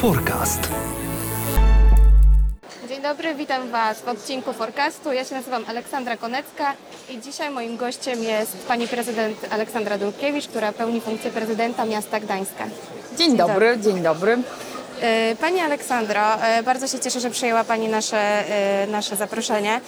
Forecast. Dzień dobry, witam Was w odcinku Forecastu. Ja się nazywam Aleksandra Konecka i dzisiaj moim gościem jest pani prezydent Aleksandra Dulkiewicz, która pełni funkcję prezydenta miasta Gdańska. Dzień dobry, dzień dobry. E, Pani Aleksandro, e, bardzo się cieszę, że przyjęła Pani nasze, e, nasze zaproszenie.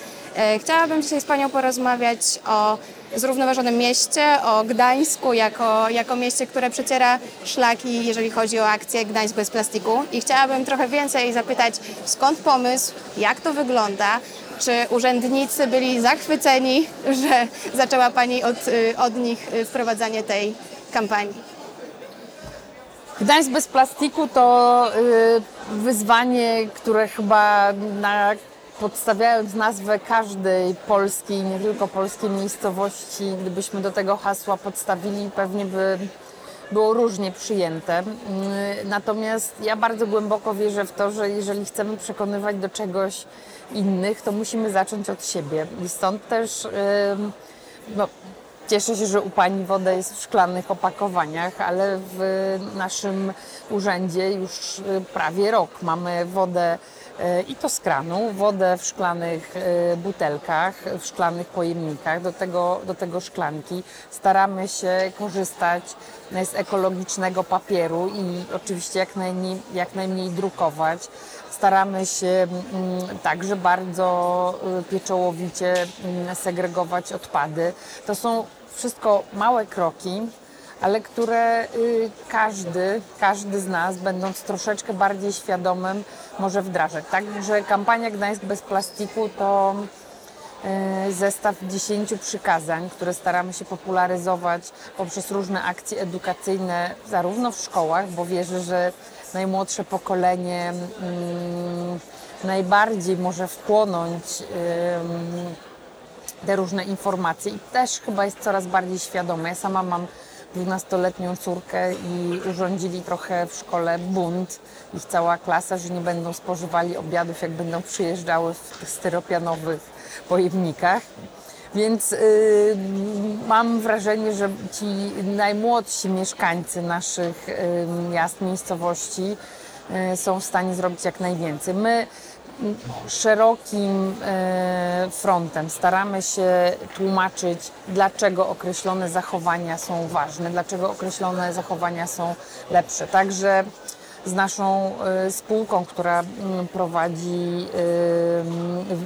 Chciałabym dzisiaj z Panią porozmawiać o zrównoważonym mieście, o Gdańsku jako, jako mieście, które przeciera szlaki, jeżeli chodzi o akcję Gdańsk bez plastiku. I chciałabym trochę więcej zapytać, skąd pomysł, jak to wygląda, czy urzędnicy byli zachwyceni, że zaczęła Pani od, y, od nich y, wprowadzanie tej kampanii. Gdańsk bez plastiku to y, wyzwanie, które chyba na, podstawiając nazwę każdej polskiej, nie tylko polskiej miejscowości, gdybyśmy do tego hasła podstawili, pewnie by było różnie przyjęte. Y, Natomiast ja bardzo głęboko wierzę w to, że jeżeli chcemy przekonywać do czegoś innych, to musimy zacząć od siebie. I stąd też y, no, Cieszę się, że u Pani woda jest w szklanych opakowaniach, ale w naszym urzędzie już y, prawie rok mamy wodę y, i to z kranu, wodę w szklanych y, butelkach, w szklanych pojemnikach, do tego, do tego szklanki. Staramy się korzystać z ekologicznego papieru i oczywiście jak najmniej, jak najmniej drukować. Staramy się mm, także bardzo y, pieczołowicie mm, segregować odpady. To są wszystko małe kroki, ale które y, każdy, każdy z nas, będąc troszeczkę bardziej świadomym, może wdrażać. Także kampania Gdańsk bez plastiku to y, zestaw 10 przykazań, które staramy się popularyzować poprzez różne akcje edukacyjne, zarówno w szkołach, bo wierzę, że najmłodsze pokolenie mm, najbardziej może wchłonąć te różne informacje i też chyba jest coraz bardziej świadome. Ja sama mam 12-letnią córkę i urządzili trochę w szkole bunt, ich cała klasa, że nie będą spożywali obiadów, jak będą przyjeżdżały w styropianowych pojemnikach. Więc y, mam wrażenie, że ci najmłodsi mieszkańcy naszych y, miast, miejscowości y, są w stanie zrobić jak najwięcej. My szerokim e, frontem staramy się tłumaczyć, dlaczego określone zachowania są ważne, dlaczego określone zachowania są lepsze. Także z naszą e, spółką, która mm, prowadzi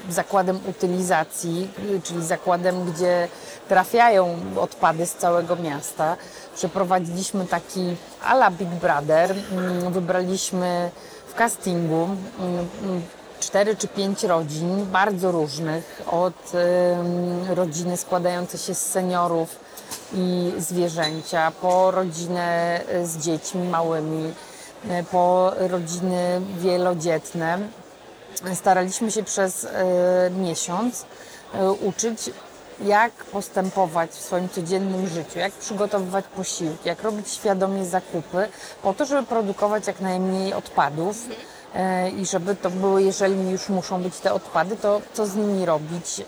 e, zakładem utylizacji, y, czyli zakładem, gdzie trafiają odpady z całego miasta. Przeprowadziliśmy taki ala Big Brother. Mm, Wybraliśmy w castingu mm, cztery czy pięć rodzin, bardzo różnych, od rodziny składającej się z seniorów i zwierzęcia, po rodzinę z dziećmi małymi, po rodziny wielodzietne. Staraliśmy się przez e, miesiąc e, uczyć, jak postępować w swoim codziennym życiu, jak przygotowywać posiłki, jak robić świadomie zakupy, po to, żeby produkować jak najmniej odpadów e, i żeby to były, jeżeli już muszą być te odpady, to co z nimi robić,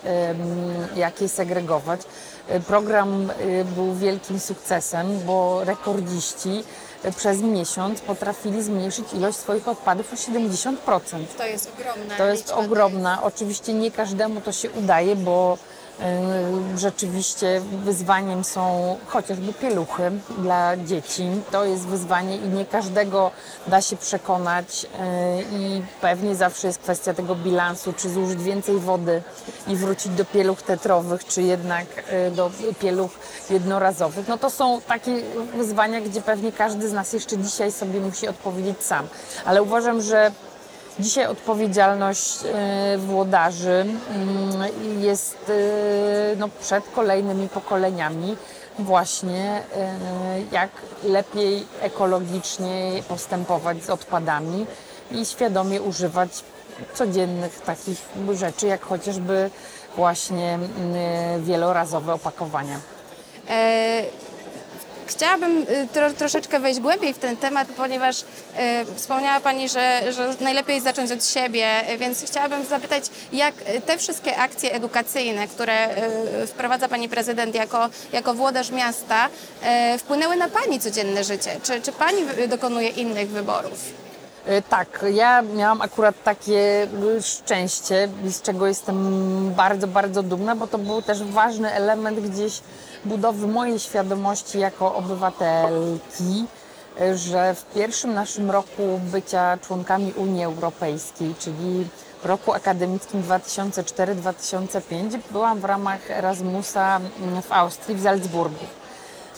jak je segregować. E, Program e, był wielkim sukcesem, bo rekordziści e, przez miesiąc potrafili zmniejszyć ilość swoich odpadów o 70%. To jest ogromna To jest ogromna. Oczywiście nie każdemu to się udaje, bo rzeczywiście wyzwaniem są chociażby pieluchy dla dzieci. To jest wyzwanie i nie każdego da się przekonać y, i pewnie zawsze jest kwestia tego bilansu, czy zużyć więcej wody i wrócić do pieluch tetrowych, czy jednak y, do pieluch jednorazowych. No to są takie wyzwania, gdzie pewnie każdy z nas jeszcze dzisiaj sobie musi odpowiedzieć sam. Ale uważam, że Dzisiaj odpowiedzialność e, włodarzy mm, jest e, no, przed kolejnymi pokoleniami właśnie e, jak lepiej ekologicznie postępować z odpadami i świadomie używać codziennych takich rzeczy, jak chociażby właśnie wielorazowe opakowania. E, Chciałabym y, tro, troszeczkę wejść głębiej w ten temat, ponieważ e, wspomniała Pani, że, że najlepiej zacząć od siebie, więc chciałabym zapytać, jak te wszystkie akcje edukacyjne, które e, wprowadza Pani Prezydent jako, jako włodarz miasta, wpłynęły na Pani codzienne życie? Czy, czy Pani dokonuje innych wyborów? Y, Tak, ja miałam akurat takie y, szczęście, z czego jestem bardzo, bardzo dumna, bo to był też ważny element gdzieś budowy mojej świadomości jako obywatelki, że w pierwszym naszym roku bycia członkami Unii Europejskiej, czyli roku akademickim 2004-2005, byłam w ramach Erasmusa w Austrii, w Salzburgu.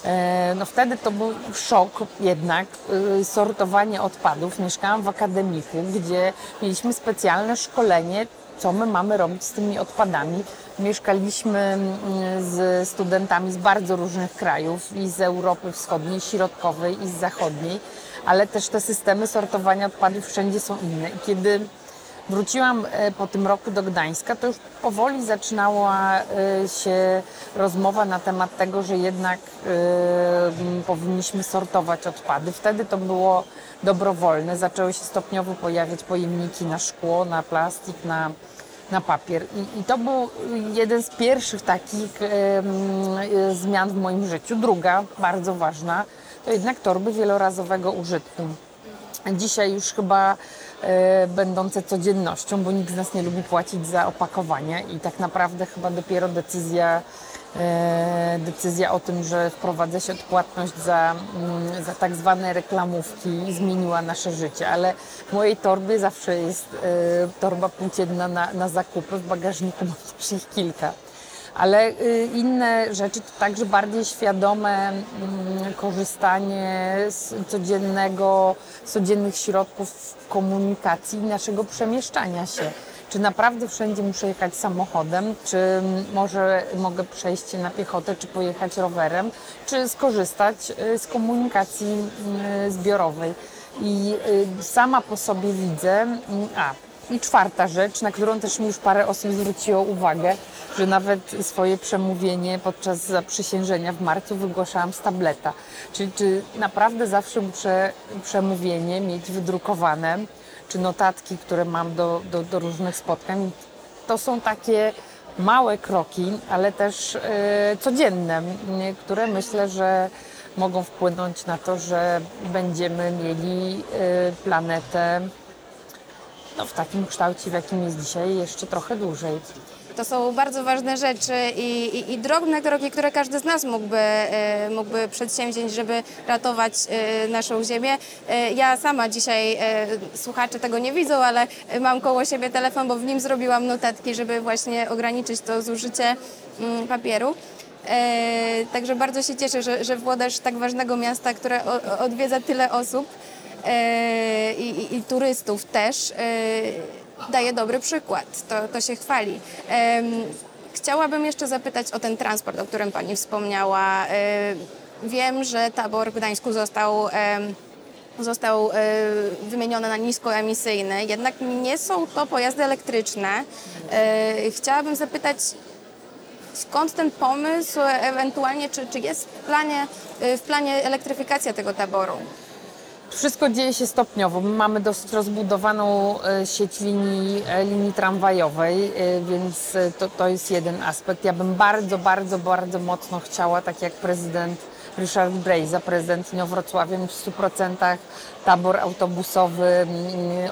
E, No wtedy to był szok jednak, y, sortowanie odpadów. Mieszkałam w akademiku, gdzie mieliśmy specjalne szkolenie, co my mamy robić z tymi odpadami. Mieszkaliśmy mm, z studentami z bardzo różnych krajów i z Europy Wschodniej, Środkowej i z Zachodniej, ale też te systemy sortowania odpadów wszędzie są inne. I kiedy Wróciłam e, po tym roku do Gdańska, to już powoli zaczynała e, się rozmowa na temat tego, że jednak e, powinniśmy sortować odpady. Wtedy to było dobrowolne, zaczęły się stopniowo pojawiać pojemniki na szkło, na plastik, na, na papier. I, I to był jeden z pierwszych takich zmian w moim życiu. Druga, bardzo ważna, to jednak torby wielorazowego użytku dzisiaj już chyba e, będące codziennością, bo nikt z nas nie lubi płacić za opakowania i tak naprawdę chyba dopiero decyzja, e, decyzja o tym, że wprowadza się odpłatność za, mm, za tak zwane reklamówki zmieniła nasze życie, ale w mojej torbie zawsze jest e, torba płócienna na, na zakupy, w bagażniku mam też ich kilka. Ale y, inne rzeczy to także bardziej świadome mm, korzystanie z codziennego, codziennych środków komunikacji i naszego przemieszczania się. Czy naprawdę wszędzie muszę jechać samochodem, czy może mogę przejść na piechotę, czy pojechać rowerem, czy skorzystać y, z komunikacji y, zbiorowej. I sama po sobie widzę, mm, a i czwarta rzecz, na którą też mi już parę osób zwróciło uwagę, że nawet swoje przemówienie podczas zaprzysiężenia w marcu wygłaszałam z tableta. Czyli czy naprawdę zawsze muszę przemówienie mieć wydrukowane, czy notatki, które mam do, do, do różnych spotkań. To są takie małe kroki, ale też e, codzienne, które myślę, że mogą wpłynąć na to, że będziemy mieli e, planetę no, w takim kształcie, w jakim jest dzisiaj, jeszcze trochę dłużej. To są bardzo ważne rzeczy i, i, i drobne kroki, które każdy z nas mógłby, e, mógłby przedsięwziąć, żeby ratować e, naszą ziemię. E, Ja sama dzisiaj, e, słuchacze tego nie widzą, ale mam koło siebie telefon, bo w nim zrobiłam notatki, żeby właśnie ograniczyć to zużycie mm, papieru. E, Także bardzo się cieszę, że, że włodarz tak ważnego miasta, które o- odwiedza tyle osób i, i, i turystów też, e, daje dobry przykład. To, to się chwali. Chciałabym jeszcze zapytać o ten transport, o którym Pani wspomniała. E, Wiem, że tabor w Gdańsku został, został e, wymieniony na niskoemisyjny, jednak nie są to pojazdy elektryczne. E, Chciałabym zapytać, skąd ten pomysł, ewentualnie czy, czy jest w planie, e, w planie elektryfikacja tego taboru? Wszystko dzieje się stopniowo. My mamy dosyć rozbudowaną e, sieć linii, e, linii tramwajowej, e, więc to, to jest jeden aspekt. Ja bym bardzo, bardzo, bardzo mocno chciała, tak jak prezydent Ryszard Brejza, prezydent Inowrocławia, mieć w 100% tabor autobusowy. Mm,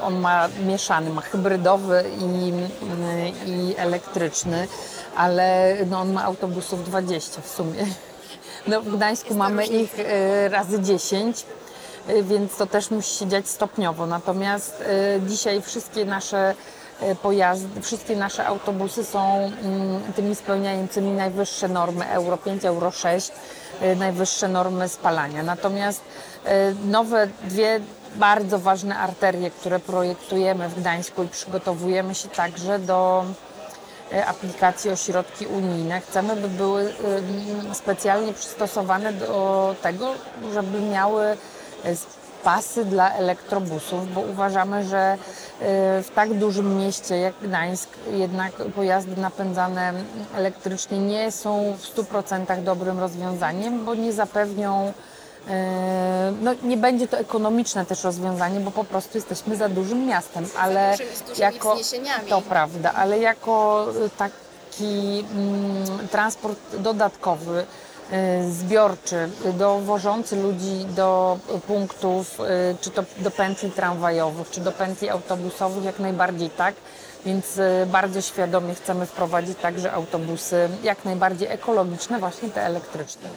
On ma mieszany, ma hybrydowy i, mm, i elektryczny, ale no, on ma autobusów 20 w sumie. No, w Gdańsku mamy ich razy 10 y, więc to też musi się dziać stopniowo. Natomiast y, dzisiaj wszystkie nasze y, pojazdy, wszystkie nasze autobusy są mm, tymi spełniającymi najwyższe normy Euro 5, Euro 6, y, najwyższe normy spalania. Natomiast y, nowe dwie bardzo ważne arterie, które projektujemy w Gdańsku i przygotowujemy się także do aplikacji o środki unijne. Chcemy, by były specjalnie przystosowane do tego, żeby miały pasy dla elektrobusów, bo uważamy, że e, w tak dużym mieście jak Gdańsk jednak pojazdy napędzane elektrycznie nie są w 100% dobrym rozwiązaniem, bo nie zapewnią e, no, nie będzie to ekonomiczne też rozwiązanie, bo po prostu jesteśmy za dużym miastem, ale jako to prawda, ale jako taki mm, transport dodatkowy zbiorczy, dowożący ludzi do punktów, y, czy to do pętli tramwajowych, czy do pętli autobusowych, jak najbardziej tak. Więc y, bardzo świadomie chcemy wprowadzić także autobusy jak najbardziej ekologiczne, właśnie te elektryczne.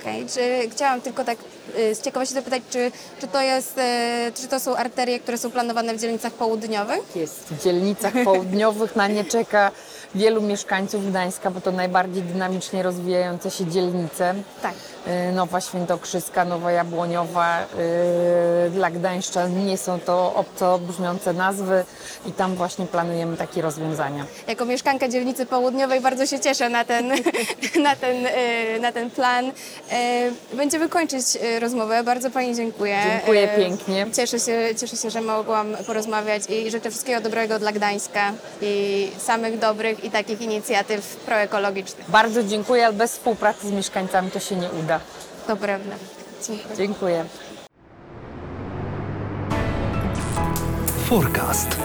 Okej, czy chciałam tylko tak y, z ciekawości zapytać, czy, czy to jest, y, czy to są arterie, które są planowane w dzielnicach południowych? Jest w dzielnicach południowych, na nie czeka wielu mieszkańców Gdańska, bo to najbardziej dynamicznie rozwijające się dzielnice. Tak. Y, Nowa Świętokrzyska, Nowa Jabłoniowa. y, Dla Gdańszczan nie są to obco brzmiące nazwy i tam właśnie planujemy takie rozwiązania. Jako mieszkanka dzielnicy południowej bardzo się cieszę na ten, na ten, y, na ten plan. Będziemy kończyć rozmowę. Bardzo Pani dziękuję. Dziękuję pięknie. Cieszę się, cieszę się, że mogłam porozmawiać i życzę wszystkiego dobrego dla Gdańska i samych dobrych i takich inicjatyw proekologicznych. Bardzo dziękuję, ale bez współpracy z mieszkańcami to się nie uda. To prawda. Dziękuję. Dziękuję. Forecast.